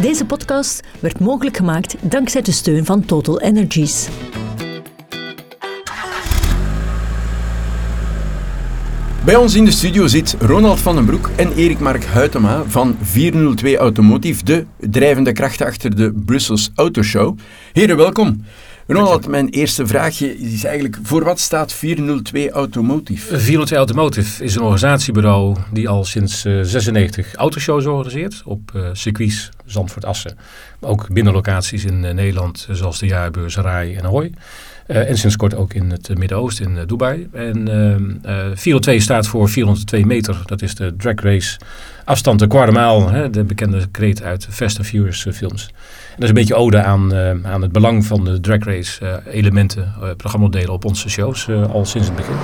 Deze podcast werd mogelijk gemaakt dankzij de steun van Total Energies. Bij ons in de studio zit Ronald van den Broek en Erik Mark Huytema van 402 Automotive, de drijvende kracht achter de Brussels Autoshow. Heren, welkom. Ronald, mijn eerste vraagje is eigenlijk, voor wat staat 402 Automotive? 402 Automotive is een organisatiebureau die al sinds uh, 96 autoshows organiseert op uh, circuits Zandvoort-Assen. Maar ook binnenlocaties in uh, Nederland, zoals de jaarbeurs Rai en Ahoy. En sinds kort ook in het Midden-Oosten, in Dubai. En uh, 402 staat voor 402 meter. Dat is de drag race afstand de kwart maal. Hè, de bekende kreet uit Fast and Furious films. Dat is een beetje ode aan, aan het belang van de drag race elementen, programmadelen op onze shows al sinds het begin.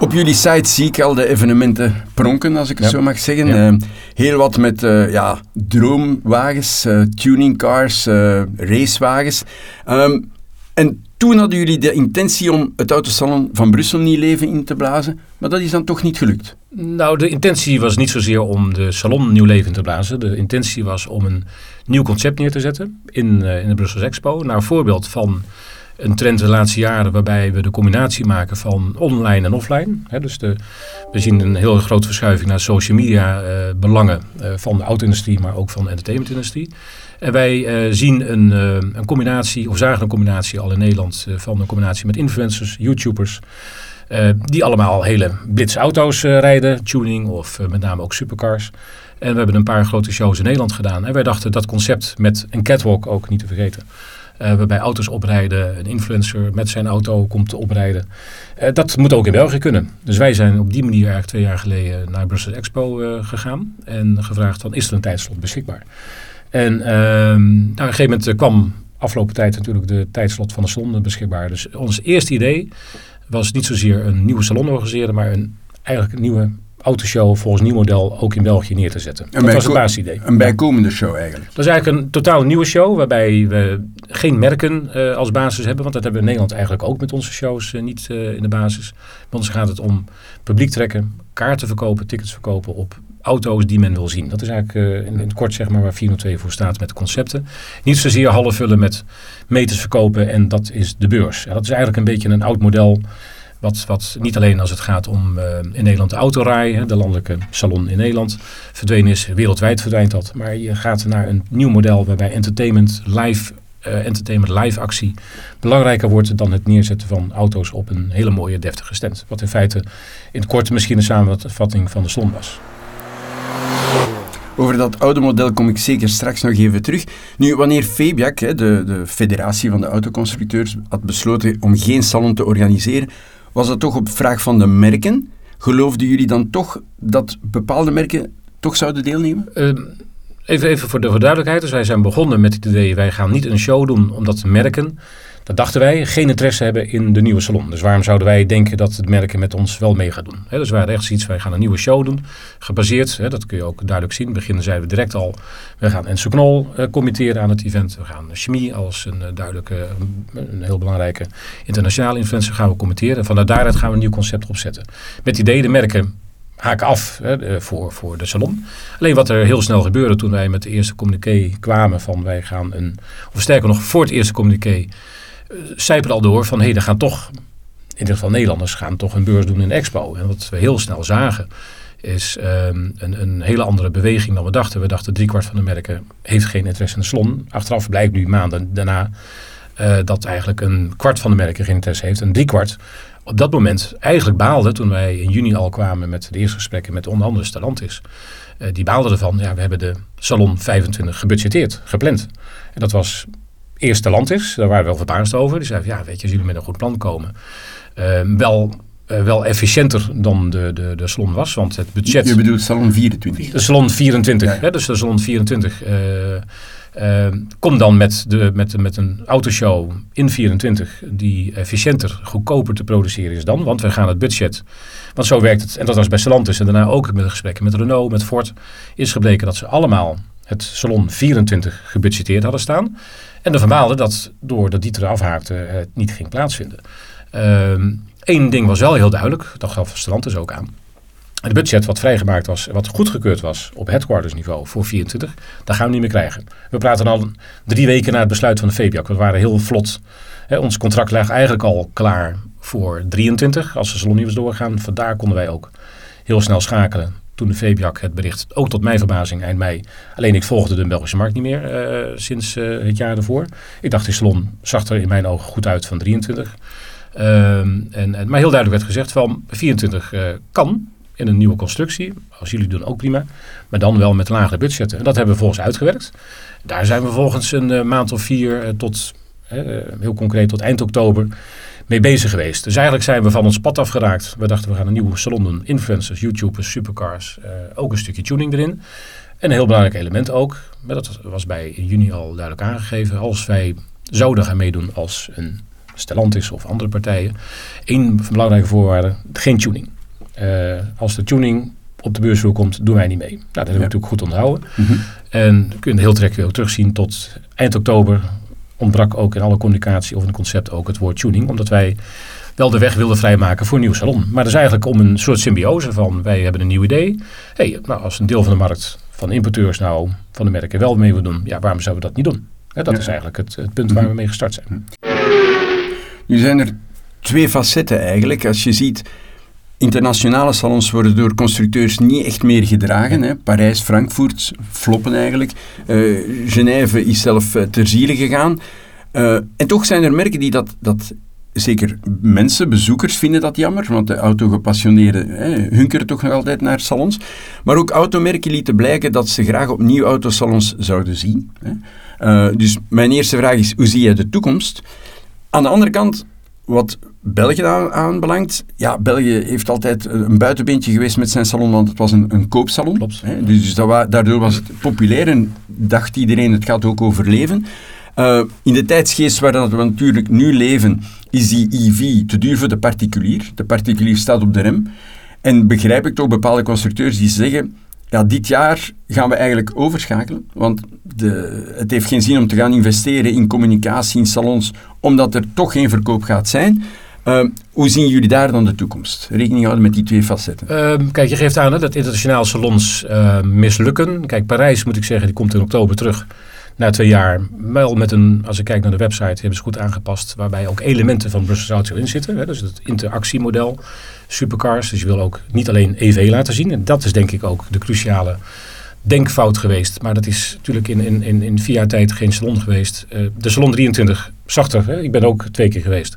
Op jullie site zie ik al de evenementen pronken, als ik het ja. zo mag zeggen. Ja. Uh, heel wat met uh, ja, droomwagens, uh, tuningcars, racewagens. Um, en toen hadden jullie de intentie om het autosalon van Brussel nieuw leven in te blazen, maar dat is dan toch niet gelukt? Nou, de intentie was niet zozeer om de salon nieuw leven te blazen. De intentie was om een nieuw concept neer te zetten in, uh, in de Brussels Expo. Naar voorbeeld van een trend de laatste jaren waarbij we de combinatie maken van online en offline. Dus de, we zien een heel grote verschuiving naar social media uh, belangen uh, van de auto-industrie, maar ook van de entertainment-industrie. En wij zien een, een, combinatie, of zagen een combinatie al in Nederland, van een combinatie met influencers, YouTubers. Die allemaal hele blitse auto's rijden, tuning of met name ook supercars. En we hebben een paar grote shows in Nederland gedaan. En wij dachten dat concept met een catwalk ook niet te vergeten. Waarbij auto's oprijden, een influencer met zijn auto komt oprijden. Dat moet ook in België kunnen. Dus wij zijn op die manier eigenlijk twee jaar geleden naar Brussels Expo gegaan. En gevraagd van, is er een tijdslot beschikbaar? En nou, op een gegeven moment kwam afgelopen tijd natuurlijk de tijdslot van de salon beschikbaar. Dus ons eerste idee was niet zozeer een nieuwe salon organiseren, maar een, eigenlijk een nieuwe autoshow volgens nieuw model ook in België neer te zetten. Een dat was het basisidee. Een bijkomende show eigenlijk. Dat is eigenlijk een totaal nieuwe show waarbij we geen merken uh, als basis hebben. Want dat hebben we in Nederland eigenlijk ook met onze shows uh, niet uh, in de basis. Bij ons gaat het om publiek trekken, kaarten verkopen, tickets verkopen op auto's die men wil zien. Dat is eigenlijk in, in het kort zeg maar waar 402 voor staat met concepten. Niet zozeer half vullen met meters verkopen en dat is de beurs. En dat is eigenlijk een beetje een oud model wat, wat niet alleen als het gaat om uh, in Nederland de autorij, de landelijke salon in Nederland, verdwenen is. Wereldwijd verdwijnt dat. Maar je gaat naar een nieuw model waarbij entertainment, live, uh, entertainment live actie belangrijker wordt dan het neerzetten van auto's op een hele mooie deftige stand. Wat in feite in het kort misschien een samenvatting van de salon was. Over dat oude model kom ik zeker straks nog even terug. Nu, wanneer FEBIAC, de, de federatie van de autoconstructeurs, had besloten om geen salon te organiseren, was dat toch op vraag van de merken? Geloofden jullie dan toch dat bepaalde merken toch zouden deelnemen? Uh, even, even voor de duidelijkheid. Dus wij zijn begonnen met het idee, wij gaan niet een show doen omdat merken, dat dachten wij, geen interesse hebben in de nieuwe salon. Dus waarom zouden wij denken dat het merken met ons wel mee gaat doen? He, dus wij hadden echt zoiets, wij gaan een nieuwe show doen. Gebaseerd, dat kun je ook duidelijk zien. In het zeiden we direct al, we gaan Enzo Knol uh, committeren aan het event. We gaan Chemie als een uh, duidelijke, een heel belangrijke internationale influencer gaan we committeren. En vanuit daaruit gaan we een nieuw concept opzetten. Met het idee de merken haken af voor, voor de salon. Alleen wat er heel snel gebeurde toen wij met de eerste communiqué kwamen van wij gaan een, of sterker nog voor het eerste communiqué, zijpelde al door van hé, hey, gaan toch, in ieder geval Nederlanders gaan toch een beurs doen in Expo. En wat we heel snel zagen is um, een, een hele andere beweging dan we dachten. We dachten driekwart van de merken heeft geen interesse in de salon. Achteraf blijkt nu maanden daarna uh, dat eigenlijk een kwart van de merken geen interesse heeft. En driekwart op dat moment eigenlijk baalde, toen wij in juni al kwamen met de eerste gesprekken met onder andere Stellantis. Uh, die baalden ervan, ja, we hebben de Salon 25 gebudgeteerd, gepland. En dat was eerst Stellantis, daar waren we wel verbaasd over. Die zeiden, ja, weet je, als jullie met een goed plan komen. Uh, wel, uh, wel efficiënter dan de, de, de Salon was, want het budget... Je bedoelt Salon 24? De Salon 24, ja. hè, dus de Salon 24... Uh, kom dan met, de, met, met een autoshow in 24 die efficiënter, goedkoper te produceren is dan. Want we gaan het budget. Want zo werkt het. En dat was bij Stellantis. En daarna ook met de gesprekken met Renault, met Ford. Is gebleken dat ze allemaal het Salon 24 gebudgeteerd hadden staan. En de verbaalde dat doordat die eraf haakte het niet ging plaatsvinden. Eén uh, ding was wel heel duidelijk. Dat gaf Stellantis ook aan. Het budget wat vrijgemaakt was, wat goedgekeurd was op headquarters niveau voor 24, daar gaan we niet meer krijgen. We praten al drie weken na het besluit van de VBAC. We waren heel vlot. Hè, ons contract lag eigenlijk al klaar voor 23, als de salon niet was doorgaan. Vandaar konden wij ook heel snel schakelen toen de VBAC het bericht, ook tot mijn verbazing, eind mei. Alleen ik volgde de Belgische markt niet meer uh, sinds uh, het jaar ervoor. Ik dacht, die salon zag er in mijn ogen goed uit van 23. Um, en, en, maar heel duidelijk werd gezegd van 24 uh, kan in een nieuwe constructie. Als jullie doen ook prima. Maar dan wel met lagere budgetten. En dat hebben we volgens uitgewerkt. Daar zijn we volgens een maand of vier tot, heel concreet tot eind oktober mee bezig geweest. Dus eigenlijk zijn we van ons pad afgeraakt. We dachten we gaan een nieuwe salon doen. Influencers, YouTubers, supercars. Uh, ook een stukje tuning erin. En een heel belangrijk element ook. Maar dat was bij juni al duidelijk aangegeven. Als wij zouden gaan meedoen als een Stellantis of andere partijen. één belangrijke voorwaarde. Geen tuning. Uh, als de tuning op de beursvloer komt, doen wij niet mee. Nou, dat hebben we natuurlijk goed onthouden. Mm -hmm. En kun je heel trek ook terugzien tot eind oktober ontbrak ook in alle communicatie of in het concept ook het woord tuning. Omdat wij wel de weg wilden vrijmaken voor een nieuw salon. Maar dat is eigenlijk om een soort symbiose van wij hebben een nieuw idee. Hey, nou, als een deel van de markt van importeurs nou van de merken wel mee wil doen, ja, waarom zouden we dat niet doen? Ja, dat is eigenlijk het, het punt waar we mee gestart zijn. Nu zijn er twee facetten eigenlijk. Als je ziet, internationale salons worden door constructeurs niet echt meer gedragen. Hè. Parijs, Frankfurt floppen eigenlijk. Uh, Genève is zelf uh, ter ziele gegaan. Uh, en toch zijn er merken die dat, dat zeker mensen, bezoekers vinden dat jammer, want de autogepassioneerden hunkeren toch nog altijd naar salons. Maar ook automerken lieten blijken dat ze graag opnieuw autosalons zouden zien. Hè. dus mijn eerste vraag is, hoe zie je de toekomst? Aan de andere kant, wat België aanbelangt, ja, België heeft altijd een buitenbeentje geweest met zijn salon, want het was een, een koopsalon. Hè, dus, dus dat daardoor was het populair en dacht iedereen, het gaat ook over leven. Uh, in de tijdsgeest waar dat we natuurlijk nu leven, is die EV te duur voor de particulier. De particulier staat op de rem. En begrijp ik toch bepaalde constructeurs die zeggen, ja, dit jaar gaan we eigenlijk overschakelen, want de, het heeft geen zin om te gaan investeren in communicatie, in salons, omdat er toch geen verkoop gaat zijn. Uh, hoe zien jullie daar dan de toekomst? Rekening houden met die twee facetten. Uh, kijk, je geeft aan dat internationale salons uh, mislukken. Kijk, Parijs moet ik zeggen, die komt in oktober terug. Na twee jaar, wel met een, als ik kijk naar de website, hebben ze goed aangepast. Waarbij ook elementen van Brussels Auto in zitten. Hè, dus het interactiemodel, supercars. Dus je wil ook niet alleen EV laten zien. En dat is denk ik ook de cruciale denkfout geweest. Maar dat is natuurlijk in, in, in, in vier jaar tijd geen salon geweest. Uh, de Salon 23 zag er, hè, ik ben ook twee keer geweest,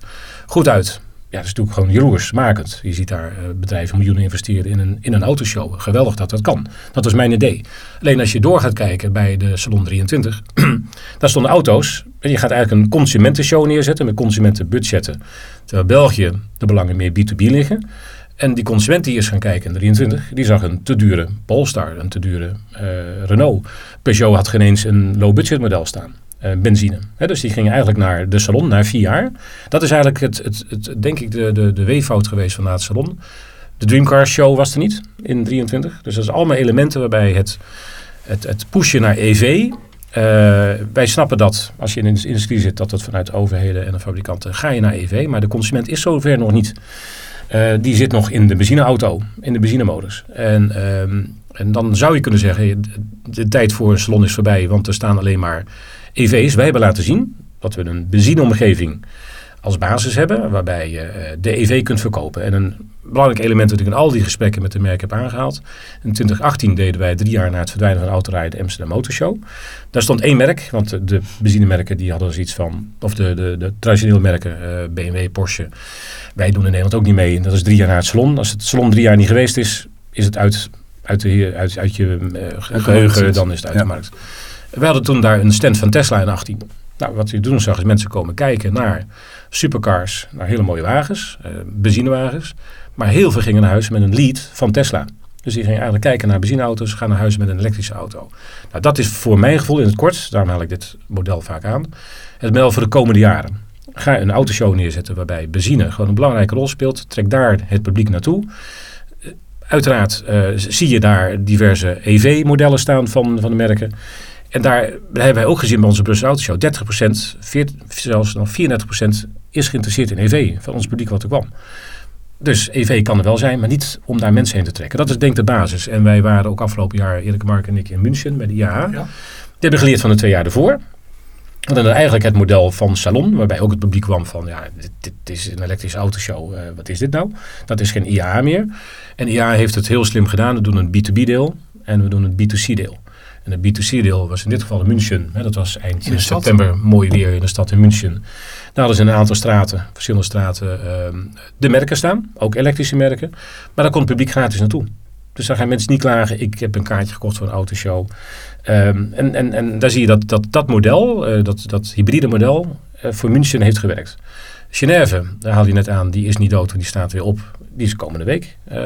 goed uit. Ja, dat is natuurlijk gewoon jaloersmakend. Je ziet daar uh, bedrijven miljoenen investeren in een, in een autoshow. Geweldig dat dat kan. Dat was mijn idee. Alleen als je door gaat kijken bij de Salon 23, daar stonden auto's. En je gaat eigenlijk een consumentenshow neerzetten met consumentenbudgetten. Terwijl België de belangen meer B2B liggen. En die consument die is gaan kijken in 23, die zag een te dure Polestar, een te dure uh, Renault. Peugeot had geen eens een low-budget model staan. Uh, benzine. Dus die gingen eigenlijk naar de salon, naar vier jaar. Dat is eigenlijk het, het, het denk ik de, de, de weeffout geweest van het salon. De Dreamcar Show was er niet in 23. Dus dat zijn allemaal elementen waarbij het, het, het pushen naar EV. Uh, wij snappen dat als je in de industrie zit, dat het vanuit overheden en de fabrikanten ga je naar EV. Maar de consument is zover nog niet. Uh, die zit nog in de benzineauto, in de benzinemodus. En, um, en dan zou je kunnen zeggen, de tijd voor een salon is voorbij, want er staan alleen maar EV's. Wij hebben laten zien dat we een benzineomgeving als basis hebben, waarbij je uh, de EV kunt verkopen. En een belangrijk element dat ik in al die gesprekken met de merk heb aangehaald. In 2018 deden wij drie jaar na het verdwijnen van autorijden de Amsterdam Motorshow. Daar stond één merk, want de, de benzinemerken die hadden zoiets van, of de, de, de traditionele merken, uh, BMW, Porsche, wij doen in Nederland ook niet mee. En dat is drie jaar na het salon. Als het salon drie jaar niet geweest is, is het uit, uit, de, uit, uit je uh, geheugen, dan is het uit ja. de markt. We hadden toen daar een stand van Tesla in 18. Nou, wat je toen zag is mensen komen kijken naar supercars, naar hele mooie wagens, uh, benzinewagens. Maar heel veel gingen naar huis met een lead van Tesla. Dus die gingen eigenlijk kijken naar benzineauto's, gaan naar huis met een elektrische auto. Nou, dat is voor mijn gevoel in het kort, daarom haal ik dit model vaak aan, het model voor de komende jaren. Ga een autoshow neerzetten waarbij benzine gewoon een belangrijke rol speelt. Trek daar het publiek naartoe. Uiteraard uh, zie je daar diverse EV-modellen staan van, van de merken. En daar hebben wij ook gezien bij onze Brussel Autoshow. 30%, 40, zelfs nog 34% is geïnteresseerd in EV van ons publiek wat er kwam. Dus EV kan er wel zijn, maar niet om daar mensen heen te trekken. Dat is denk ik de basis. En wij waren ook afgelopen jaar, Erik Mark en ik, in München bij de IAA. Die hebben geleerd van de twee jaar ervoor. En dan eigenlijk het model van Salon, waarbij ook het publiek kwam van, ja, dit, dit is een elektrische autoshow, uh, wat is dit nou? Dat is geen IAA meer. En IAA heeft het heel slim gedaan. We doen een B2B deel en we doen een B2C deel. En het B2C-deel was in dit geval in München. Hè, dat was eind september mooi weer in de stad in München. Daar hadden ze een aantal straten, verschillende straten, uh, de merken staan. Ook elektrische merken. Maar daar kon het publiek gratis naartoe. Dus daar gaan mensen niet klagen. Ik heb een kaartje gekocht voor een autoshow. Um, en, en, en daar zie je dat dat, dat model, uh, dat, dat hybride model, uh, voor München heeft gewerkt. Genève, daar haal je net aan, die is niet dood, die staat weer op. Die is komende week, uh,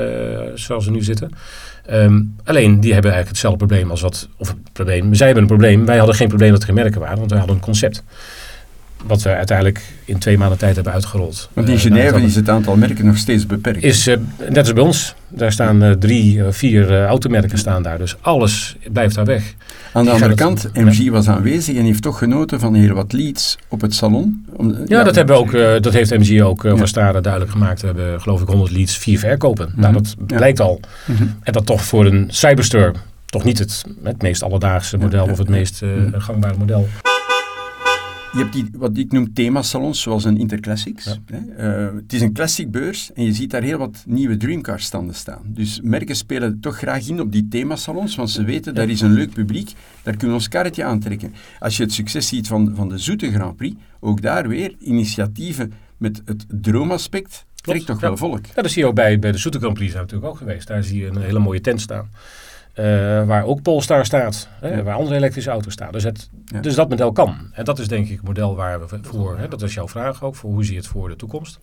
zoals we nu zitten. Um, alleen, die hebben eigenlijk hetzelfde probleem als wat... Of probleem, zij hebben een probleem. Wij hadden geen probleem dat er geen merken waren, want wij hadden een concept. Wat we uiteindelijk in twee maanden tijd hebben uitgerold. Want in Genève uh, is het aantal merken nog steeds beperkt. Is, uh, net als bij ons. Daar staan uh, drie, vier automerken staan daar. Dus alles blijft daar weg. Aan de andere kant, MG was aanwezig en heeft toch genoten van heel wat leads op het salon. Om, ja, ja, dat, hebben we ook, dat heeft MG ook ja. van Stade duidelijk gemaakt. We hebben geloof ik 100 leads, vier verkopen. Mm -hmm. Nou, dat ja. blijkt al. Mm -hmm. En dat toch voor een cyberstore toch niet het, het meest alledaagse model of het meest -hmm. gangbare model. Je hebt die, wat ik noem themasalons, zoals een Interclassics. Ja. Hè? Uh, het is een classic beurs en je ziet daar heel wat nieuwe Dreamcar standen staan. Dus merken spelen toch graag in op die themasalons, want ze weten, daar is een leuk publiek, daar kunnen we ons karretje aantrekken. Als je het succes ziet van, van de Zoete Grand Prix, ook daar weer initiatieven met het droomaspect, trekt toch ja. wel volk. Ja, dat zie je ook bij, bij de Zoete Grand Prix natuurlijk ook geweest. Daar zie je een hele mooie tent staan. Uh, waar ook Polestar staat, hè, ja. waar andere elektrische auto's staan. Dus, het, ja. dus dat model kan. En dat is denk ik het model waar we voor, hè, dat is jouw vraag ook, voor hoe zie je het voor de toekomst.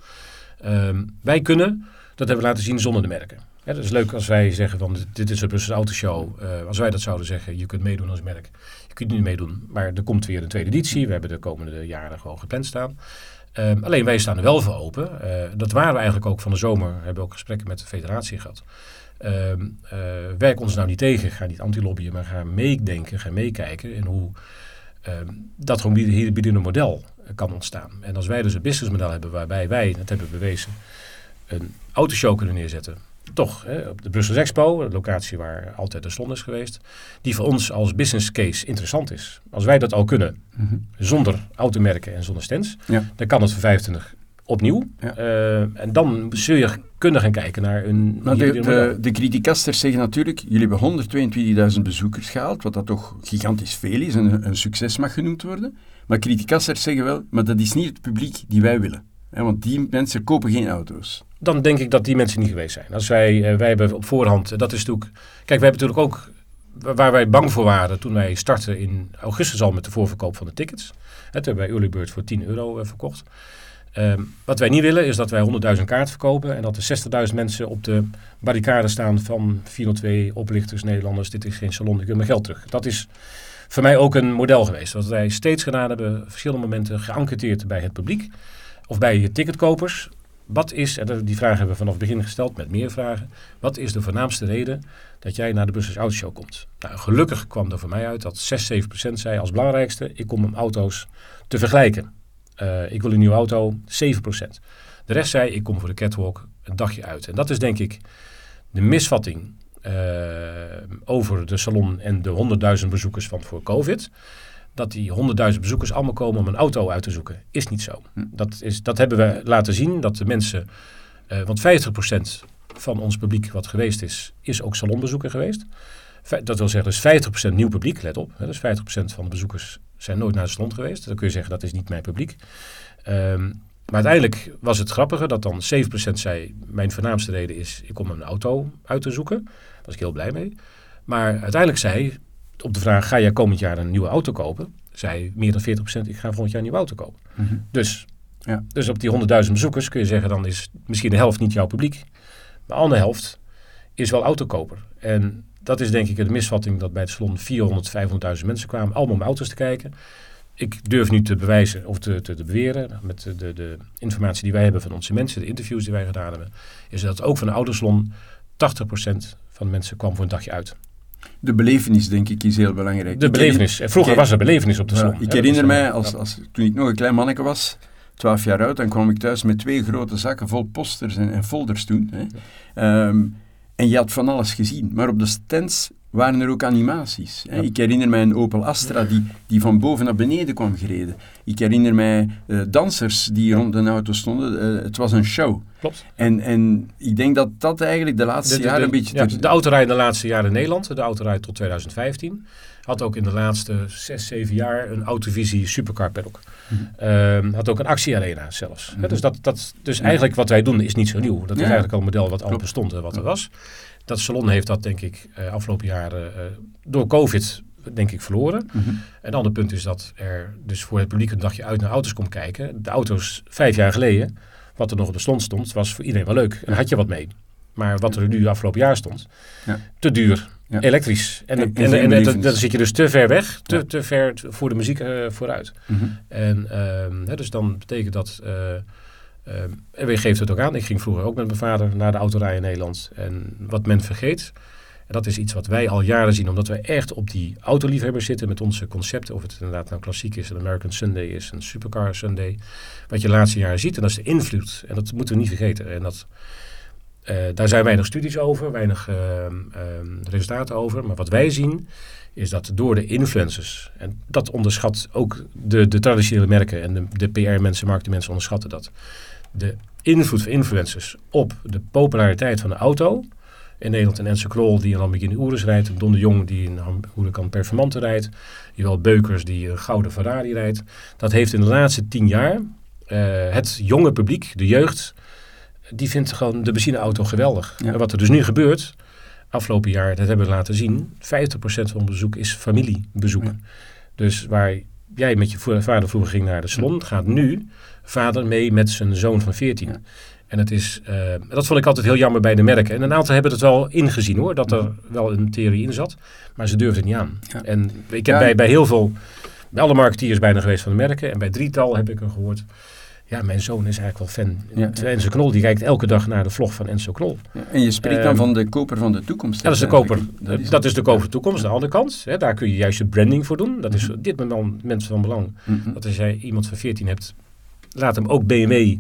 Um, wij kunnen, dat hebben we laten zien zonder de merken. Dat is leuk als wij zeggen van dit is een Brusselse autoshow. Uh, als wij dat zouden zeggen, je kunt meedoen als merk. Je kunt niet meedoen, maar er komt weer een tweede editie. We hebben de komende jaren gewoon gepland staan. Um, alleen wij staan er wel voor open. Uh, dat waren we eigenlijk ook van de zomer. We hebben ook gesprekken met de federatie gehad. Uh, uh, werk ons nou niet tegen, ga niet anti-lobbyen, maar ga meedenken, ga meekijken in hoe uh, dat gewoon hybride model kan ontstaan. En als wij dus een businessmodel hebben waarbij wij, dat hebben we bewezen, een autoshow kunnen neerzetten, toch hè, op de Brussels Expo, de locatie waar altijd de slon is geweest, die voor ons als business case interessant is. Als wij dat al kunnen, mm -hmm. zonder automerken en zonder stands, ja. dan kan het voor 25 opnieuw. Ja. Uh, en dan zul je kunnen gaan kijken naar een... Maar de, de, de criticasters zeggen natuurlijk, jullie hebben 122.000 bezoekers gehaald, wat dat toch gigantisch veel is en een succes mag genoemd worden. Maar criticasters zeggen wel, maar dat is niet het publiek die wij willen. Hè, want die mensen kopen geen auto's. Dan denk ik dat die mensen niet geweest zijn. Als wij, uh, wij hebben op voorhand, dat is natuurlijk... Kijk, wij hebben natuurlijk ook waar wij bang voor waren toen wij startten in augustus al met de voorverkoop van de tickets. Het hebben wij Early Bird voor 10 euro verkocht. Um, wat wij niet willen is dat wij 100.000 kaarten verkopen en dat er 60.000 mensen op de barricade staan van 402 oplichters, Nederlanders, dit is geen salon, ik wil mijn geld terug. Dat is voor mij ook een model geweest. Wat wij steeds gedaan hebben, verschillende momenten geënquêteerd bij het publiek of bij ticketkopers. Wat is, en die vragen hebben we vanaf het begin gesteld met meer vragen, wat is de voornaamste reden dat jij naar de Brussels Autoshow komt? Nou, gelukkig kwam er voor mij uit dat 6, 7 procent zei als belangrijkste, ik kom om auto's te vergelijken. Uh, ik wil een nieuwe auto, 7%. De rest zei, ik kom voor de catwalk een dagje uit. En dat is denk ik de misvatting uh, over de salon en de 100.000 bezoekers van voor COVID. Dat die 100.000 bezoekers allemaal komen om een auto uit te zoeken. Is niet zo. Hm. Dat, is, dat hebben we laten zien, dat de mensen... Uh, want 50% van ons publiek wat geweest is, is ook salonbezoeker geweest. Dat wil zeggen, dus 50% nieuw publiek, let op. Hè, dus 50% van de bezoekers zijn nooit naar de salon geweest. Dan kun je zeggen, dat is niet mijn publiek. Um, maar uiteindelijk was het grappige dat dan 7% zei... mijn voornaamste reden is, ik kom een auto uit te zoeken. Daar was ik heel blij mee. Maar uiteindelijk zei, op de vraag... ga jij komend jaar een nieuwe auto kopen? Zei meer dan 40% ik ga volgend jaar een nieuwe auto kopen. Mm -hmm. Dus, ja. dus op die 100.000 bezoekers kun je zeggen... dan is misschien de helft niet jouw publiek. Maar de andere helft is wel autokoper. En dat is denk ik de misvatting dat bij het salon 400, 500.000 mensen kwamen, allemaal om auto's te kijken. Ik durf nu te bewijzen of te, te, te beweren, met de, de, de, informatie die wij hebben van onze mensen, de interviews die wij gedaan hebben, is dat ook van de autosalon 80% van de mensen kwam voor een dagje uit. De belevenis, denk ik, is heel belangrijk. De belevenis. Vroeger was er belevenis op de salon. Ja, ik herinner mij, als, als, toen ik nog een klein manneke was, twaalf jaar oud, dan kwam ik thuis met twee grote zakken vol posters en, en folders toen. Hè. Ehm, en je had van alles gezien. Maar op de stands waren er ook animaties. Hè. Ik herinner mij een Opel Astra die, die van boven naar beneden kwam gereden. Ik herinner mij uh, dansers die rond een auto stonden. Uh, het was een show. Klopt. En, en ik denk dat dat eigenlijk de laatste De, de, jaren een beetje... ja, ter- de autorij in de laatste jaren in Nederland, de autorij tot 2015, had ook in de laatste zes, zeven jaar een autovisie supercar paddock. Ehm, had ook een actiearena zelfs. Dus dat, dat, dus eigenlijk wat wij doen is niet zo nieuw. Dat is eigenlijk al een model wat al bestond en wat er was. Dat salon heeft dat denk ik eh, afgelopen jaren eh, door COVID denk ik verloren. Mhm. Een ander punt is dat er dus voor het publiek een dagje uit naar auto's komt kijken. De auto's vijf jaar geleden, wat er nog op de stond stond, was voor iedereen wel leuk. En had je wat mee. Maar wat er nu afgelopen jaar stond, Ja. te duur, Ja. elektrisch. En, En- dan zit je dus te ver weg, te, Ja. te ver voor de muziek eh, vooruit. Mhm. En ehm, hè, dus dan betekent dat, ehm, en weer geeft het ook aan. Ik ging vroeger ook met mijn vader naar de autorij in Nederland. En wat men vergeet, en dat is iets wat wij al jaren zien, omdat wij echt op die autoliefhebbers zitten met onze concepten. Of het inderdaad nou klassiek is, een American Sunday is, een Supercar Sunday. Wat je de laatste jaren ziet, en dat is de invloed. En dat moeten we niet vergeten. En dat, eh, daar zijn weinig studies over, weinig ehm, ehm, resultaten over. Maar wat wij zien, is dat door de influencers, en dat onderschat ook de, de traditionele merken en de, de PR-mensen, marketingmensen onderschatten dat. De invloed van influencers op de populariteit van de auto. In Nederland een Enzo Knol die een Lamborghini Urus rijdt. Een Don de Jong die een Huracan Performante rijdt. Jawel Beukers die een gouden Ferrari rijdt. Dat heeft in de laatste tien jaar eh, het jonge publiek, de jeugd, die vindt gewoon de benzineauto geweldig. Ja. En wat er dus nu gebeurt, afgelopen jaar, dat hebben we laten zien, 50% van bezoek is familiebezoek. Ja. Dus waar jij met je vader vroeger ging naar de salon, gaat nu vader mee met zijn zoon van 14. Ja. En het is, eh, dat vond ik altijd heel jammer bij de merken. En een aantal hebben het wel ingezien hoor, dat er wel een theorie in zat. Maar ze durfden het niet aan. Ja. En ik heb bij, bij heel veel, bij alle marketeers bijna geweest van de merken. En bij drietal heb ik er gehoord. Ja, mijn zoon is eigenlijk wel fan. Ja. Terwijl Enzo Knol, die kijkt elke dag naar de vlog van Enzo Knol. Ja, En je spreekt dan Ehm, van de koper van de toekomst. Ja, dat is de koper. Dat is, de koper van de toekomst. De andere kant, hè, daar kun je juist je branding voor doen. Dat is op dit moment van belang. Mhm. Dat als jij iemand van 14 hebt, laat hem ook BMW,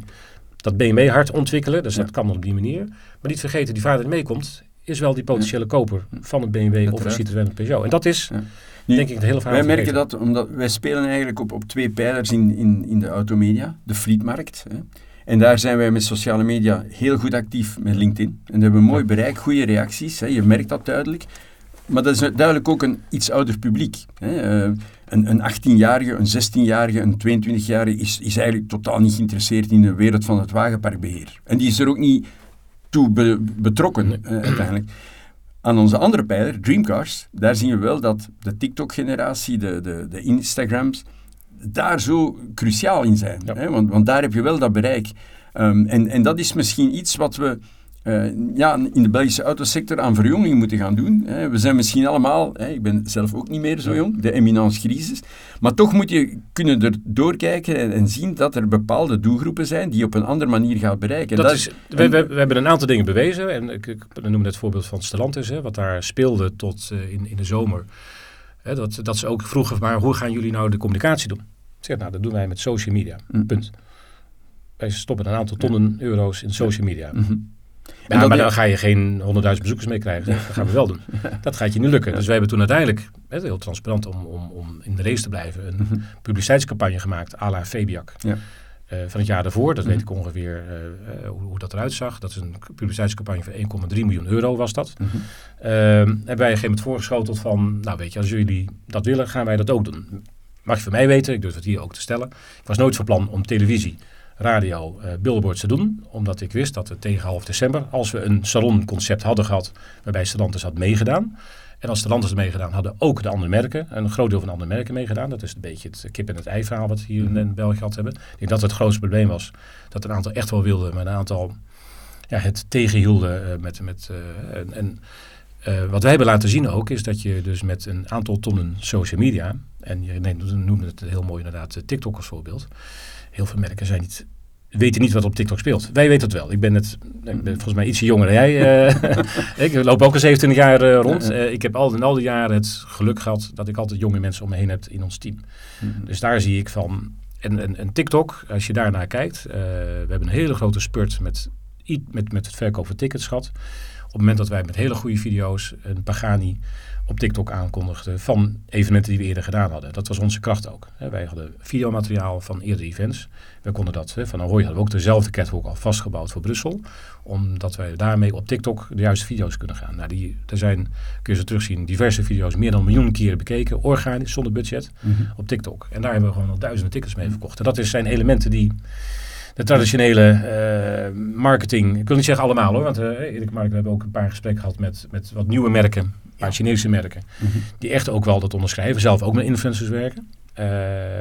dat BMW hart ontwikkelen. Dus Ja. dat kan op die manier. Maar niet vergeten, die vader die meekomt, is wel die potentiële koper van een BMW of een. Citroën of Peugeot. En dat is, Ja. Denk ik, hele. Wij merken dat omdat wij spelen eigenlijk op, op twee pijlers in, in, in de automedia. De fleetmarkt. Hè. En daar zijn wij met sociale media heel goed actief met LinkedIn. En daar hebben we mooi bereik, goede reacties. Hè. Je merkt dat duidelijk. Maar dat is duidelijk ook een iets ouder publiek. Hè. Eh, een, een 18-jarige, een 16-jarige, een 22-jarige is, is eigenlijk totaal niet geïnteresseerd in de wereld van het wagenparkbeheer. En die is er ook niet toe be- betrokken Nee. eh, uiteindelijk. Aan onze andere pijler, Dreamcars, daar zien we wel dat de TikTok-generatie, de, de, de Instagrams, daar zo cruciaal in zijn. Ja. Hè? Want, want daar heb je wel dat bereik. Ehm, en, en dat is misschien iets wat we eh, ja, in de Belgische autosector aan verjonging moeten gaan doen. Hè? We zijn misschien allemaal, hè, ik ben zelf ook niet meer zo jong, de eminence crisis. Maar toch moet je kunnen er doorkijken en, en zien dat er bepaalde doelgroepen zijn die je op een andere manier gaat bereiken. Dat Dat- is, we, we, we hebben een aantal dingen bewezen. En ik, ik noem het voorbeeld van Stellantis, hè, wat daar speelde tot eh, in, in de zomer. Hè, dat, dat ze ook vroegen, maar hoe gaan jullie nou de communicatie doen? Ik zeg, nou, dat doen wij met social media. Mm. Punt. Wij stoppen een aantal tonnen euro's in social media. Mhm. Ja, dat- maar dan ga je geen 100.000 bezoekers mee krijgen. Dat gaan we wel doen. Dat gaat je niet lukken. Dus wij hebben toen uiteindelijk, heel transparant om, om, om in de race te blijven, een Mhm. publiciteitscampagne gemaakt à la Fabiac. Ja. Eh, van het jaar daarvoor, dat Mhm. weet ik ongeveer eh, eh, hoe, hoe dat eruit zag. Dat is een publiciteitscampagne van 1,3 miljoen euro was dat. Ehm, hebben wij een gegeven moment voorgeschoteld van, nou weet je, als jullie dat willen, gaan wij dat ook doen. Mag je van mij weten, ik durf het hier ook te stellen. Ik was nooit van plan om televisie, radio, eh, billboards te doen. Omdat ik wist dat we tegen half december, als we een salonconcept hadden gehad, waarbij Stellantis had meegedaan. En als Stellantis had meegedaan, hadden ook de andere merken, een groot deel van de andere merken meegedaan. Dat is een beetje het kip en het ei verhaal wat we hier in, in België gehad hebben. Ik denk dat het grootste probleem was. Dat een aantal echt wel wilden, maar een aantal ja, het tegenhielden eh, met... met eh, en, en wat wij hebben laten zien ook, is dat je dus met een aantal tonnen social media, en je neemt- noemde het heel mooi inderdaad TikTok als voorbeeld. Heel veel merken zijn niet, weten niet wat op TikTok speelt. Wij weten het wel. Ik ben, het, ik ben volgens mij ietsje jonger dan jij. eh. ik loop ook al 27 jaar eh, rond. Eh, ik heb al in al die jaren het geluk gehad dat ik altijd jonge mensen om me heen heb in ons team. Mhm. Dus daar zie ik van, en, en, en TikTok, als je daarnaar kijkt, uh, we hebben een hele grote spurt met, met, met het verkoop van tickets gehad. Op het moment dat wij met hele goede video's een Pagani op TikTok aankondigden van evenementen die we eerder gedaan hadden. Dat was onze kracht ook. Wij hadden videomateriaal van eerdere events. We konden dat, van Ahoy hadden we ook dezelfde catwalk al vastgebouwd voor Brussel. Omdat wij daarmee op TikTok de juiste video's kunnen gaan. Nou, die, er zijn, kun je ze terugzien, diverse video's meer dan een miljoen keren bekeken. Organisch, zonder budget, mhm. op TikTok. En daar hebben we gewoon al duizenden tickets mee verkocht. En dat zijn elementen die de traditionele uh, marketing, ik wil niet zeggen allemaal hoor, want uh, eerlijk maar we hebben ook een paar gesprekken gehad met, met wat nieuwe merken, paar Chinese merken, mhm. die echt ook wel dat onderschrijven, zelf ook met influencers werken. Uh,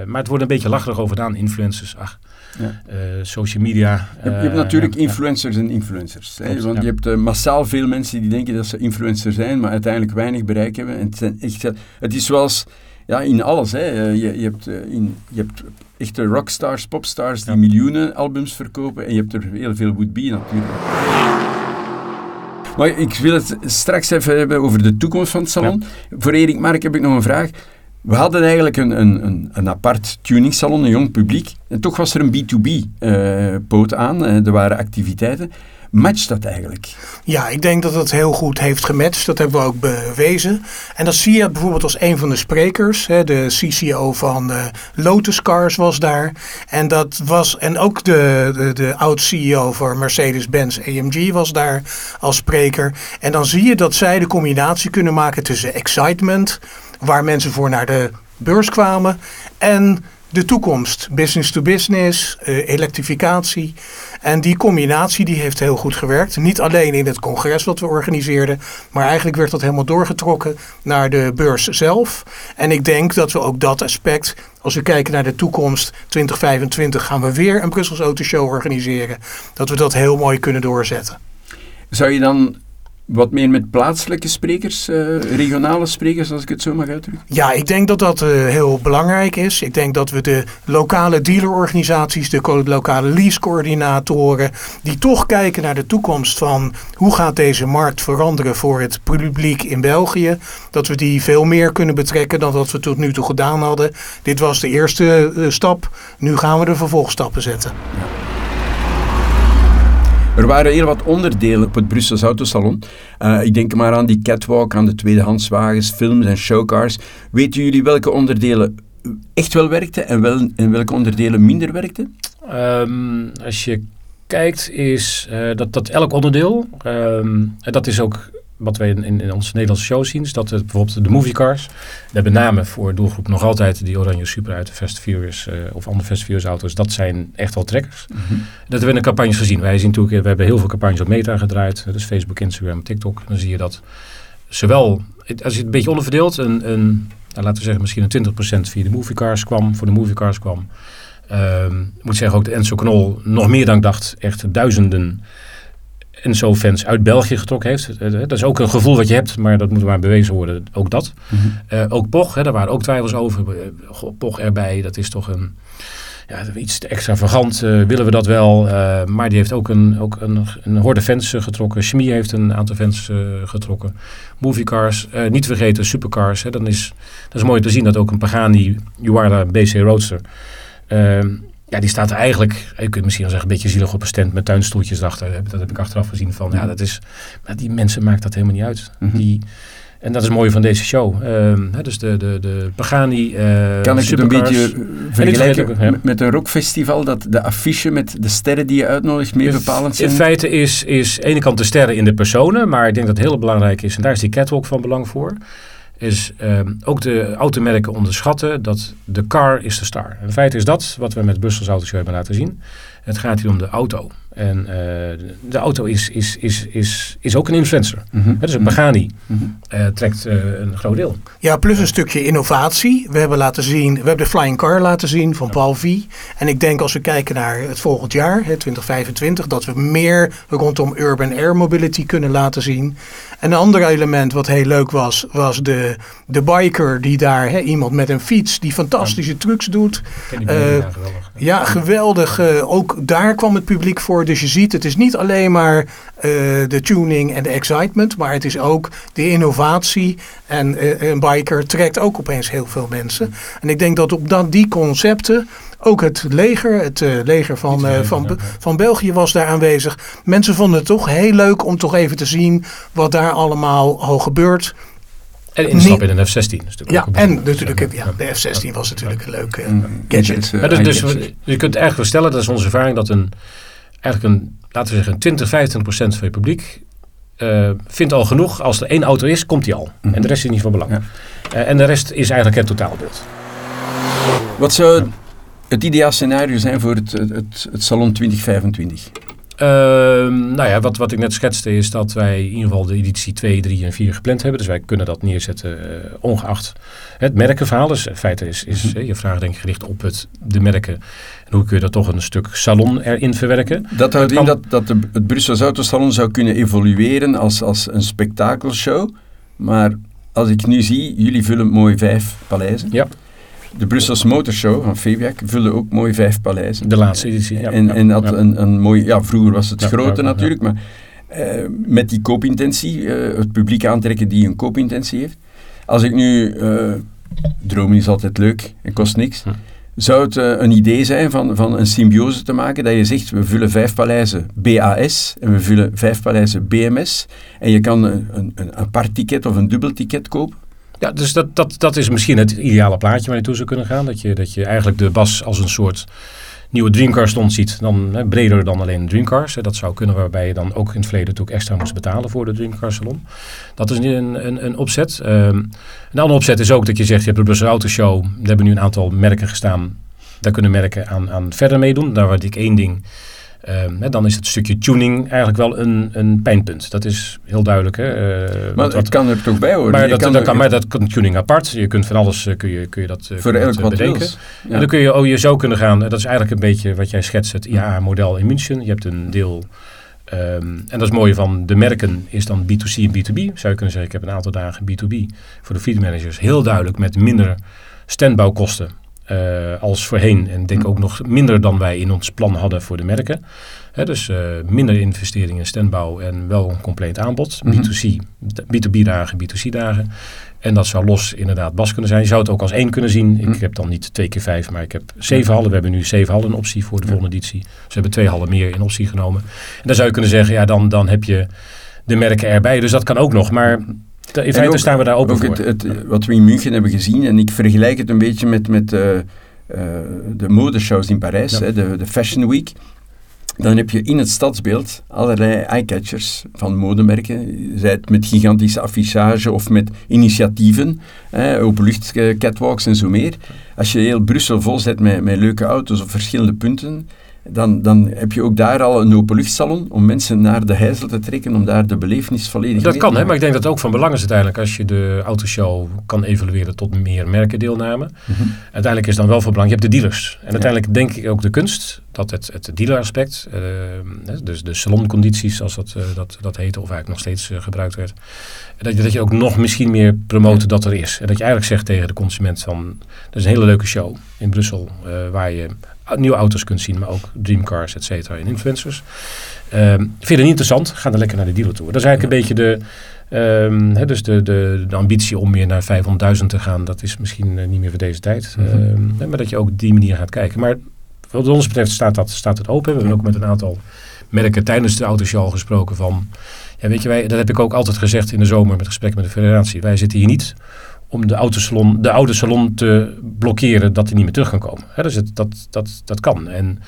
maar het wordt een beetje lacherig over gedaan, influencers, ach, ja. social media. Je, je hebt natuurlijk influencers en influencers. Hè? want je hebt massaal veel mensen die denken dat ze influencer zijn, maar uiteindelijk weinig bereik hebben. En het, zijn echt, het is zoals ja, in alles. Hè. Je, je, hebt, in, je hebt echte rockstars, popstars die miljoenen albums verkopen. En je hebt er heel veel would-be natuurlijk. Maar ik wil het straks even hebben over de toekomst van het salon. Voor Erik Mark heb ik nog een vraag. We hadden eigenlijk een, een, een, een apart tuningssalon, een jong publiek. En toch was er een B2B-poot uh, aan. Uh, er waren activiteiten. Matcht dat eigenlijk? Ja, ik denk dat het heel goed heeft gematcht. Dat hebben we ook bewezen. En dat zie je bijvoorbeeld als een van de sprekers. Hè, de CCO van uh, Lotus Cars was daar. En, dat was, en ook de, de, de oud-CEO voor Mercedes-Benz AMG was daar als spreker. En dan zie je dat zij de combinatie kunnen maken tussen excitement, waar mensen voor naar de beurs kwamen, en de toekomst. Business to business, uh, elektrificatie. En die combinatie die heeft heel goed gewerkt. Niet alleen in het congres wat we organiseerden, maar eigenlijk werd dat helemaal doorgetrokken naar de beurs zelf. En ik denk dat we ook dat aspect, als we kijken naar de toekomst, 2025 gaan we weer een Brussels Autoshow organiseren. Dat we dat heel mooi kunnen doorzetten. Zou je dan wat meer met plaatselijke sprekers, uh, regionale sprekers, als ik het zo mag uitdrukken? Ja, ik denk dat dat uh, heel belangrijk is. Ik denk dat we de lokale dealerorganisaties, de lokale leasecoördinatoren, die toch kijken naar de toekomst van hoe gaat deze markt veranderen voor het publiek in België, dat we die veel meer kunnen betrekken dan dat we tot nu toe gedaan hadden. Dit was de eerste uh, stap, nu gaan we de vervolgstappen zetten. Ja. Er waren heel wat onderdelen op het Brussels Autosalon. Uh, ik denk maar aan die catwalk, aan de tweedehandswagens, films en showcars. Weten jullie welke onderdelen echt wel werkten en, wel, en welke onderdelen minder werkten? Um, als je kijkt, is uh, dat, dat elk onderdeel, um, dat is ook wat wij in, in, onze Nederlandse show zien, is dat het, bijvoorbeeld de moviecars, we hebben namen voor doelgroep nog altijd die Oranje Super uit de Fast Furious uh, of andere Fast Furious auto's, dat zijn echt wel trekkers. Mm -hmm. Dat hebben we in de campagnes gezien. Wij zien natuurlijk, we hebben heel veel campagnes op Meta gedraaid, dus Facebook, Instagram, TikTok. Dan zie je dat zowel, als je het een beetje onderverdeelt, een, een nou, laten we zeggen misschien een 20% via de moviecars kwam, voor de moviecars kwam. Um, ik moet zeggen ook de Enzo Knol, nog meer dan ik dacht, echt duizenden en zo fans uit België getrokken heeft. Eh, dat is ook een gevoel wat je hebt, maar dat moet maar bewezen worden. Ook dat. Mhm. Eh, ook Poch, hè, daar waren ook twijfels over. Uh, Poch erbij, dat is toch een, ja, iets te extravagant. Uh, willen we dat wel? maar die heeft ook een, ook een, een horde fans getrokken. Chemie heeft een aantal fans getrokken. Moviecars, niet te vergeten supercars. Hè, dan is, dat is mooi te zien dat ook een Pagani Juara BC Roadster ja, die staat eigenlijk, je kunt misschien wel zeggen, een beetje zielig op een stand met tuinstoeltjes achter. Dat heb ik achteraf gezien van, ja, dat is, maar die mensen maakt dat helemaal niet uit. Mhm. die, en dat is mooi van deze show. Uh, dus de, de, de Pagani, uh, Kan ik het een beetje vergelijken met een rockfestival, dat de affiche met de sterren die je uitnodigt meer bepalend zijn? In feite is, is aan de ene kant de sterren in de personen, maar ik denk dat het heel belangrijk is, en daar is die catwalk van belang voor, is um, ook de automerken onderschatten dat de car is de star. En in feite is dat wat we met Brussels Autoshow hebben laten zien. Het gaat hier om de auto. En uh, de auto is, is, is, is, is ook een influencer. Mm -hmm. Dus een Pagani mm uh, trekt uh, een groot deel. Ja, plus een stukje innovatie. We hebben laten zien, we hebben de Flying Car laten zien van Paul V. En ik denk als we kijken naar het volgend jaar, hè, 2025, dat we meer rondom urban air mobility kunnen laten zien. En een ander element wat heel leuk was, was de, de biker die daar, hè, iemand met een fiets die fantastische trucs doet. Uh, ja, geweldig. Ja, geweldig. ook ook daar kwam het publiek voor. Dus je ziet, het is niet alleen maar eh, de tuning en de excitement, maar het is ook de innovatie. En eh, een biker trekt ook opeens heel veel mensen. En ik denk dat op dat, die concepten ook het leger, het uh, leger van, uh, van, van België was daar aanwezig. Mensen vonden het toch heel leuk om toch even te zien wat daar allemaal al gebeurt. En instappen in een F-16. Ja, en natuurlijk, ja, de F-16 was natuurlijk een leuke uh, gadget. Ja, dus, dus je kunt eigenlijk wel stellen, dat is onze ervaring, dat een, eigenlijk een, laten we zeggen, 20, 25 procent van je publiek uh, vindt al genoeg. Als er één auto is, komt die al. Mm -hmm. En de rest is niet van belang. Ja. Uh, en de rest is eigenlijk het totaalbeeld. Wat zou het ideaal scenario zijn voor het, het, het Salon 2025? Uh, nou ja, wat, wat ik net schetste is dat wij in ieder geval de editie 2, 3 en 4 gepland hebben. Dus wij kunnen dat neerzetten uh, ongeacht het merkenverhaal. Dus in feite is, is mm -hmm. je vraag denk ik gericht op het, de merken. En hoe kun je dat toch een stuk salon erin verwerken. Dat houdt in dat, dat de, het Brussels Autosalon zou kunnen evolueren als, als een spektakelshow. Maar als ik nu zie, jullie vullen mooi vijf paleizen. Ja. De Brussels Motorshow van Fabiac vulde ook mooi vijf paleizen. De laatste editie, ja. En, en had. Een, een mooi... Ja, vroeger was het grote natuurlijk, maar uh, met die koopintentie, uh, het publiek aantrekken die een koopintentie heeft. Als ik nu... Uh, dromen is altijd leuk en kost niks. Hm. Zou het een idee zijn van, van een symbiose te maken, dat je zegt, we vullen vijf paleizen BAS en we vullen vijf paleizen BMS en je kan een, een, een apart ticket of een dubbel ticket kopen? Ja, dus dat, dat, dat is misschien het ideale plaatje waar je toe zou kunnen gaan. Dat je, dat je eigenlijk de bas als een soort nieuwe Dreamcar stond ziet. Dan hè, breder dan alleen Dreamcars. Dat zou kunnen waarbij je dan ook in het verleden natuurlijk extra moest betalen voor de Dreamcar salon. Dat is een, een, een opzet. Um, een andere opzet is ook dat je zegt, je hebt de Brussels Autoshow. Daar hebben nu een aantal merken gestaan. Daar kunnen merken aan, aan verder meedoen. Daar word ik één ding... Um, hè, dan is het stukje tuning eigenlijk wel een, een pijnpunt. Dat is heel duidelijk. Hè? Uh, maar dat kan er toch bij horen. Maar, dat, kan, dat kan, maar dat kan tuning apart. Je kunt van alles uh, kun je, kun je dat, uh, voor elk dat, bedenken. Ja. En dan kun je, oh, je zo kunnen gaan. Dat is eigenlijk een beetje wat jij schetst, het IAA-model in München. Je hebt een deel... Um, en dat is mooi van de merken is dan B2C en B2B. Zou je kunnen zeggen, ik heb een aantal dagen B2B voor de fleet managers. Heel duidelijk met minder standbouwkosten uh, als voorheen. En denk ook nog minder dan wij in ons plan hadden voor de merken. He, dus uh, minder investeringen in standbouw en wel een compleet aanbod. Mm -hmm. B2C, B2B dagen, B2C dagen. En dat zou los inderdaad bas kunnen zijn. Je zou het ook als één kunnen zien. Mm. Ik heb dan niet twee keer vijf, maar ik heb zeven hallen. We hebben nu zeven hallen in optie voor de volgende editie. Dus we hebben twee hallen meer in optie genomen. En dan zou je kunnen zeggen, ja dan, dan heb je de merken erbij. Dus dat kan ook nog. Maar in feite ook, staan we daar open ook voor. Het, het, wat we in München hebben gezien, en ik vergelijk het een beetje met, met uh, uh, de modeshows in Parijs, ja. hè, de, de Fashion Week. Dan heb je in het stadsbeeld allerlei eyecatchers van modemerken. Zij het met gigantische affichage of met initiatieven, eh, openlucht catwalks en zo meer. Als je heel Brussel vol zet met, met leuke auto's op verschillende punten, dan, dan heb je ook daar al een openluchtsalon om mensen naar de Heizel te trekken, om daar de belevenis volledig Dat kan, hè, maar ik denk dat het ook van belang is uiteindelijk als je de autoshow kan evalueren tot meer merkendeelname. Mm -hmm. Uiteindelijk is dan wel van belang, je hebt de dealers. En uiteindelijk ja. denk ik ook de kunst, dat het, het dealeraspect, uh, dus de saloncondities zoals dat, uh, dat, dat heette, of eigenlijk nog steeds uh, gebruikt werd, dat je, dat je ook nog misschien meer promoten dat er is. En dat je eigenlijk zegt tegen de consument van, dat is een hele leuke show in Brussel, waar je nieuwe auto's kunt zien, maar ook dreamcars, et cetera, en influencers. Um, vind je het niet interessant? Ga dan lekker naar de dealer toe. Dat is eigenlijk een beetje de, um, he, dus de, de, de ambitie om meer naar 500.000 te gaan. Dat is misschien uh, niet meer voor deze tijd. Mm -hmm. um, maar dat je ook op die manier gaat kijken. Maar wat ons betreft staat, dat, staat het open. We hebben ook met een aantal merken tijdens de autoshow gesproken van... Ja, weet je, wij, dat heb ik ook altijd gezegd in de zomer met gesprek met de federatie. Wij zitten hier niet om de, autosalon, de oude salon te blokkeren dat hij niet meer terug kan komen. He, dus het, dat, dat, dat kan. En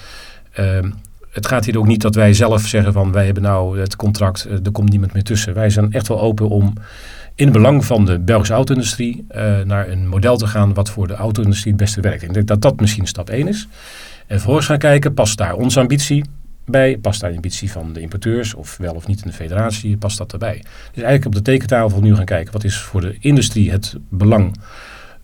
uh, het gaat hier ook niet dat wij zelf zeggen van wij hebben nou het contract, er komt niemand meer tussen. Wij zijn echt wel open om in het belang van de Belgische auto-industrie uh, naar een model te gaan wat voor de auto-industrie het beste werkt. Ik denk dat dat misschien stap 1 is. En vervolgens gaan kijken, past daar onze ambitie bij? Past daar de ambitie van de importeurs of wel of niet in de federatie? Past dat erbij? Dus eigenlijk op de tekentafel nu gaan kijken wat is voor de industrie het belang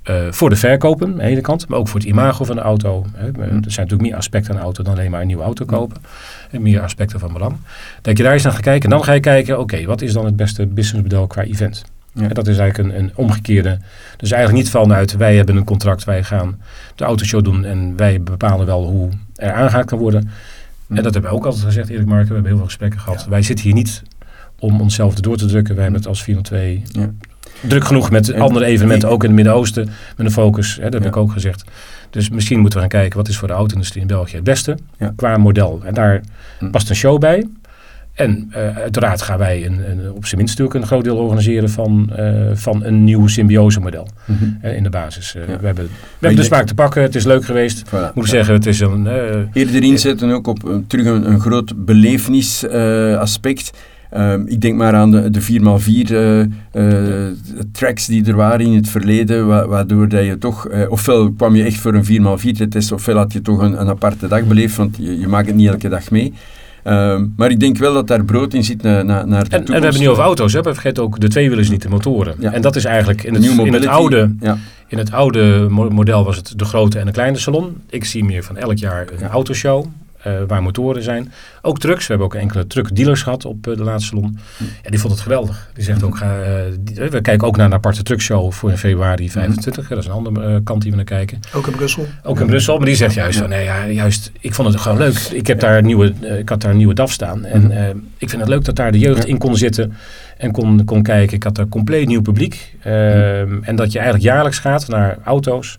uh, voor de verkopen aan de ene kant, maar ook voor het imago van de auto. Hè. Er zijn natuurlijk meer aspecten aan de auto dan alleen maar een nieuwe auto kopen. En meer aspecten van belang. Dat je daar eens naar gaat kijken en dan ga je kijken, oké, okay, wat is dan het beste businessmodel qua event? Ja. En dat is eigenlijk een, een, omgekeerde. Dus eigenlijk niet vanuit wij hebben een contract, wij gaan de autoshow doen en wij bepalen wel hoe er aangehaakt kan worden. En dat hebben we ook altijd gezegd, Erik Marken. We hebben heel veel gesprekken gehad. Wij zitten hier niet om onszelf door te drukken. Wij hebben het als 402 Ja. druk genoeg met En- andere evenementen, ook in het Midden-Oosten, met een focus. Hè, dat heb Ja. ik ook gezegd. Dus misschien moeten we gaan kijken wat is voor de auto-industrie in België het beste qua model. En daar Hm. past een show bij. En eh, uiteraard gaan wij een, een, op zijn minst natuurlijk een groot deel organiseren van, eh, van een nieuw symbiose model Mhm. eh, in de basis. Ja. We hebben, we hebben de smaak te pakken, het is leuk geweest. Voilà. Moet ik zeggen, het is een... Eerder inzetten ook op terug een, een groot belevenis-aspect. Ehm, ik denk maar aan de, de 4x4 eh, eh, tracks die er waren in het verleden, wa- waardoor dat je toch, ofwel kwam je echt voor een 4x4 te testen, ofwel had je toch een, een aparte dag beleefd, want je, je maakt het niet elke dag mee. Ehm, maar ik denk wel dat daar brood in zit na, na, naar de En, en toekomst. we hebben nu over auto's, hè? we vergeten ook de tweewielers niet, de motoren. Ja. En dat is eigenlijk in het, in het, oude, Ja. in het oude mo- model was het de grote en de kleine salon. Ik zie meer van elk jaar een autoshow eh, waar motoren zijn. Ook trucks, we hebben ook enkele truckdealers gehad op eh, de laatste salon. Ja, die vond het geweldig. Die zegt ook, ga, eh, die- we kijken ook naar een aparte truckshow voor in februari 25. Dat is een andere kant die we naar kijken. Ook in Brussel. Ook in Brussel, maar die zegt juist Ja. van, nee, ja, juist, ik vond het gewoon leuk. Ik heb daar een nieuwe, ik had daar een nieuwe DAF staan. En Mhm. ik vind het leuk dat daar de jeugd Ja. in kon zitten en kon, kon kijken. Ik had daar compleet nieuw publiek. Ehm, En dat je eigenlijk jaarlijks gaat naar auto's,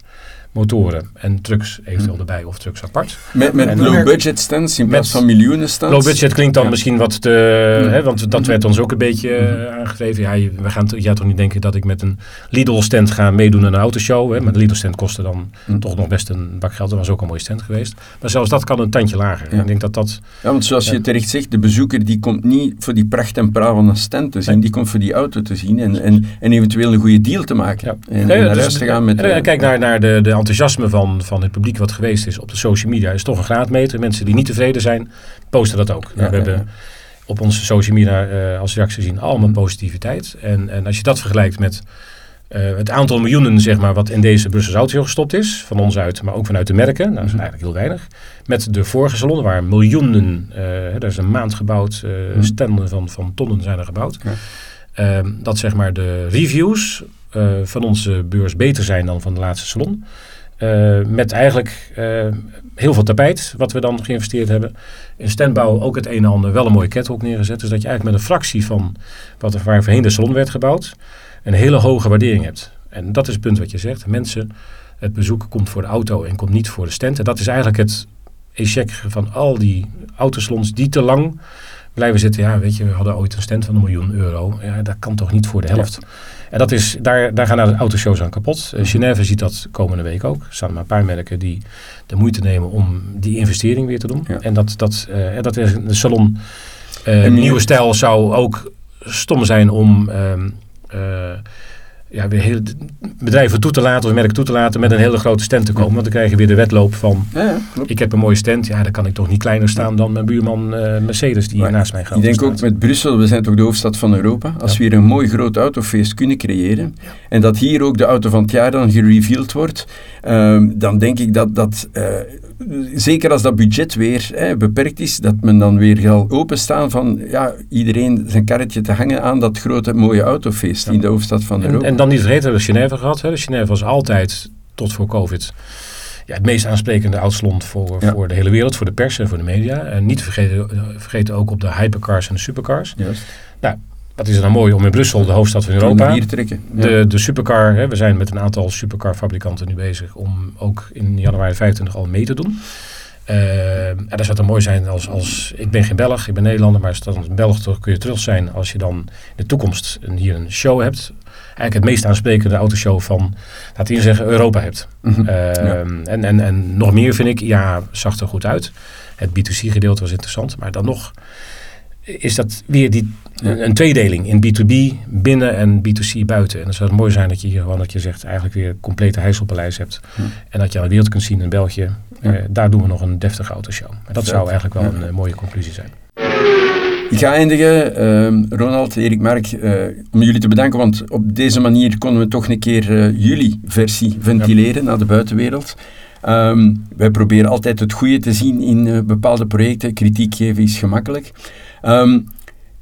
motoren en trucks eventueel erbij of trucks apart. Met, met En- low-budget stands in plaats van miljoenen stands. Low budget klinkt dan Ja. misschien wat te... Mhm. Hè, want dat werd ons ook een beetje eh, aangegeven. Ja, je, we gaan jij toch niet denken dat ik met een Lidl-stand ga meedoen aan een autoshow. Hè? Maar de Lidl-stand kostte dan toch nog best een bak geld. Dat was ook een mooie stand geweest. Maar zelfs dat kan een tandje lager. Ja. Ik denk dat dat... Ja, want zoals Ja. je terecht zegt, de bezoeker die komt niet voor die pracht en praal van een stand te zien, Nee. die komt voor die auto te zien en, en, en eventueel een goede deal te maken. Ja. En, naar dus- huis te gaan met... en, eh, en kijk naar, naar de, de enthousiasme van, van het publiek wat geweest is op de social media. is toch een graadmeter. Mensen die niet tevreden zijn, posten dat ook. Ja, we hebben op onze social media eh, als reactie zien allemaal positiviteit. En, en als je dat vergelijkt met eh, het aantal miljoenen zeg maar, wat in deze Brusselse auto gestopt is, van ons uit, maar ook vanuit de merken, nou, dat is Mhm. eigenlijk heel weinig. Met de vorige salon, waar miljoenen, eh er is een maand gebouwd, standen van, van tonnen zijn er gebouwd. Ja. Ehm, dat zeg maar de reviews van onze beurs beter zijn dan van de laatste salon. Eh, met eigenlijk eh, heel veel tapijt, wat we dan geïnvesteerd hebben. In standbouw ook het een en ander, wel een mooie catwalk neergezet. Dus dat je eigenlijk met een fractie van wat er waar de salon werd gebouwd, een hele hoge waardering hebt. En dat is het punt wat je zegt. Mensen, het bezoek komt voor de auto en komt niet voor de stand. En dat is eigenlijk het échec van al die autosalons die te lang blijven zitten. Ja, weet je, we hadden ooit een stand van een miljoen euro. Ja, dat kan toch niet voor de helft. En dat is, daar, daar gaan de autoshows aan kapot. Uh, Genève ziet dat komende week ook. Er staan maar een paar merken die de moeite nemen om die investering weer te doen. Ja. En dat, dat, uh, dat is de salon. Uh, En nieuwe stijl zou ook stom zijn om um, ja, weer heel, bedrijven toe te laten of merken toe te laten met een hele grote stand te komen. Want dan krijg je weer de wedloop van Ja, ja, ik heb een mooie stand. Ja, dan kan ik toch niet kleiner staan dan mijn buurman uh, Mercedes die maar naast mij gaat. Ik denk ook met Brussel, we zijn toch de hoofdstad van Europa. Als ja. we hier een mooi groot autofeest kunnen creëren en dat hier ook de auto van het jaar dan gereveeld wordt, um, dan denk ik dat dat... Uh, zeker als dat budget weer hè, beperkt is, dat men dan weer zal openstaan van ja, iedereen zijn karretje te hangen aan dat grote mooie autofeest in de hoofdstad van Europa. En, en dan niet vergeten, we hebben Genève gehad. Hè. Genève was altijd, tot voor COVID, ja, het meest aansprekende uitslond voor, ja. voor de hele wereld, voor de pers en voor de media. En niet vergeten, vergeten ook op de hypercars en de supercars. Juist. Nou, wat is er nou mooi om in Brussel, de hoofdstad van Europa, hier trekken. Ja. De, de supercar, hè, we zijn met een aantal supercarfabrikanten nu bezig om ook in januari 25 al mee te doen. Uh, en dat zou het mooi zijn als, als, ik ben geen Belg, ik ben Nederlander, maar als dan een Belg toch kun je terug zijn als je dan in de toekomst een, hier een show hebt. Eigenlijk het meest aansprekende autoshow van, laten we zeggen, Europa hebt. Mm -hmm. ja. en, en, en nog meer vind ik, ja, zag er goed uit. Het B2C gedeelte was interessant, maar dan nog is dat weer die, een, tweedeling in B2B binnen en B2C buiten. En dan zou het mooi zijn dat je hier gewoon, dat je zegt, eigenlijk weer een complete Heiselpaleis hebt. Hm. En dat je aan de wereld kunt zien in België. Ja. Uh, daar doen we nog een deftige autoshow. En dat Vet. zou eigenlijk wel ja. een uh, mooie conclusie zijn. Ik ga eindigen, uh, Ronald, Erik, Mark, uh, om jullie te bedanken, want op deze manier konden we toch een keer uh, jullie versie ventileren ja. naar de buitenwereld. Um, wij proberen altijd het goede te zien in uh, bepaalde projecten. Kritiek geven is gemakkelijk. Um,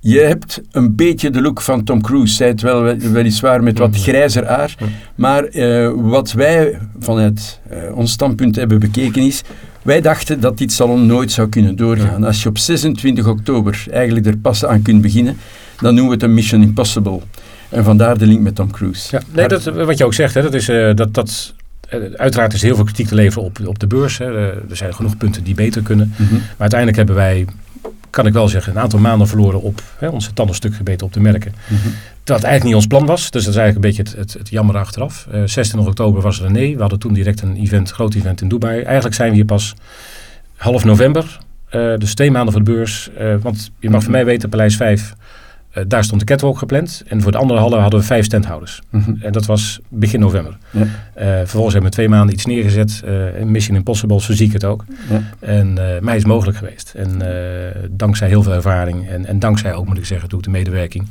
je hebt een beetje de look van Tom Cruise, zei het wel, weliswaar met wat grijzer haar. Maar uh, wat wij vanuit uh, ons standpunt hebben bekeken is, Wij dachten dat dit salon nooit zou kunnen doorgaan. Als je op 26 oktober eigenlijk er pas aan kunt beginnen, dan noemen we het een Mission Impossible. En vandaar de link met Tom Cruise. Ja, nee, dat, wat je ook zegt, hè, dat is, uh, dat, dat, uh, uiteraard is heel veel kritiek te leveren op, op de beurs. Hè. er zijn genoeg punten die beter kunnen. Mm -hmm. Maar uiteindelijk hebben wij, kan ik wel zeggen, een aantal maanden verloren op hè, onze tanden stuk gebeten op de merken. Mm -hmm. Dat eigenlijk niet ons plan was. Dus dat is eigenlijk een beetje het, het, het jammer achteraf. Uh, 26 oktober was er een nee. We hadden toen direct een event, groot event in Dubai. Eigenlijk zijn we hier pas half november. Uh, dus twee maanden voor de beurs. Uh, want je mag van mij weten, Paleis 5, uh, daar stond de catwalk gepland. En voor de andere hallen hadden we vijf standhouders. Mm -hmm. En dat was begin november. Ja. vervolgens hebben we twee maanden iets neergezet. Mission Impossible, zo zie ik het ook. Ja. En mij is mogelijk geweest. En dankzij heel veel ervaring en, en dankzij ook, moet ik zeggen, toe de medewerking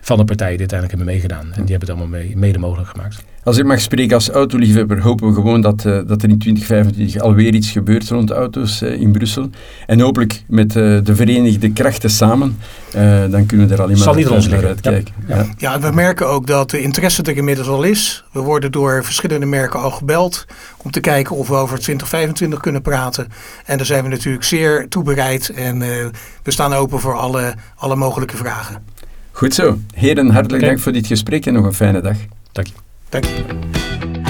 van de partijen die uiteindelijk hebben meegedaan. En die hebben het allemaal mee, mede mogelijk gemaakt. Als ik mag spreken als autoliefhebber, hopen we gewoon dat, uh, dat er in 2025 alweer iets gebeurt rond de auto's uh, in Brussel. En hopelijk met uh, de verenigde krachten samen, dan kunnen we er alleen maar niet naar uitkijken. Ja. Ja. ja, we merken ook dat de interesse er inmiddels al is. We worden door verschillende merken al gebeld om te kijken of we over 2025 kunnen praten. En daar zijn we natuurlijk zeer toe bereid en we staan open voor alle, alle mogelijke vragen. Goed zo. Heren, hartelijk okay. dank voor dit gesprek en nog een fijne dag. Dank je. Dank je.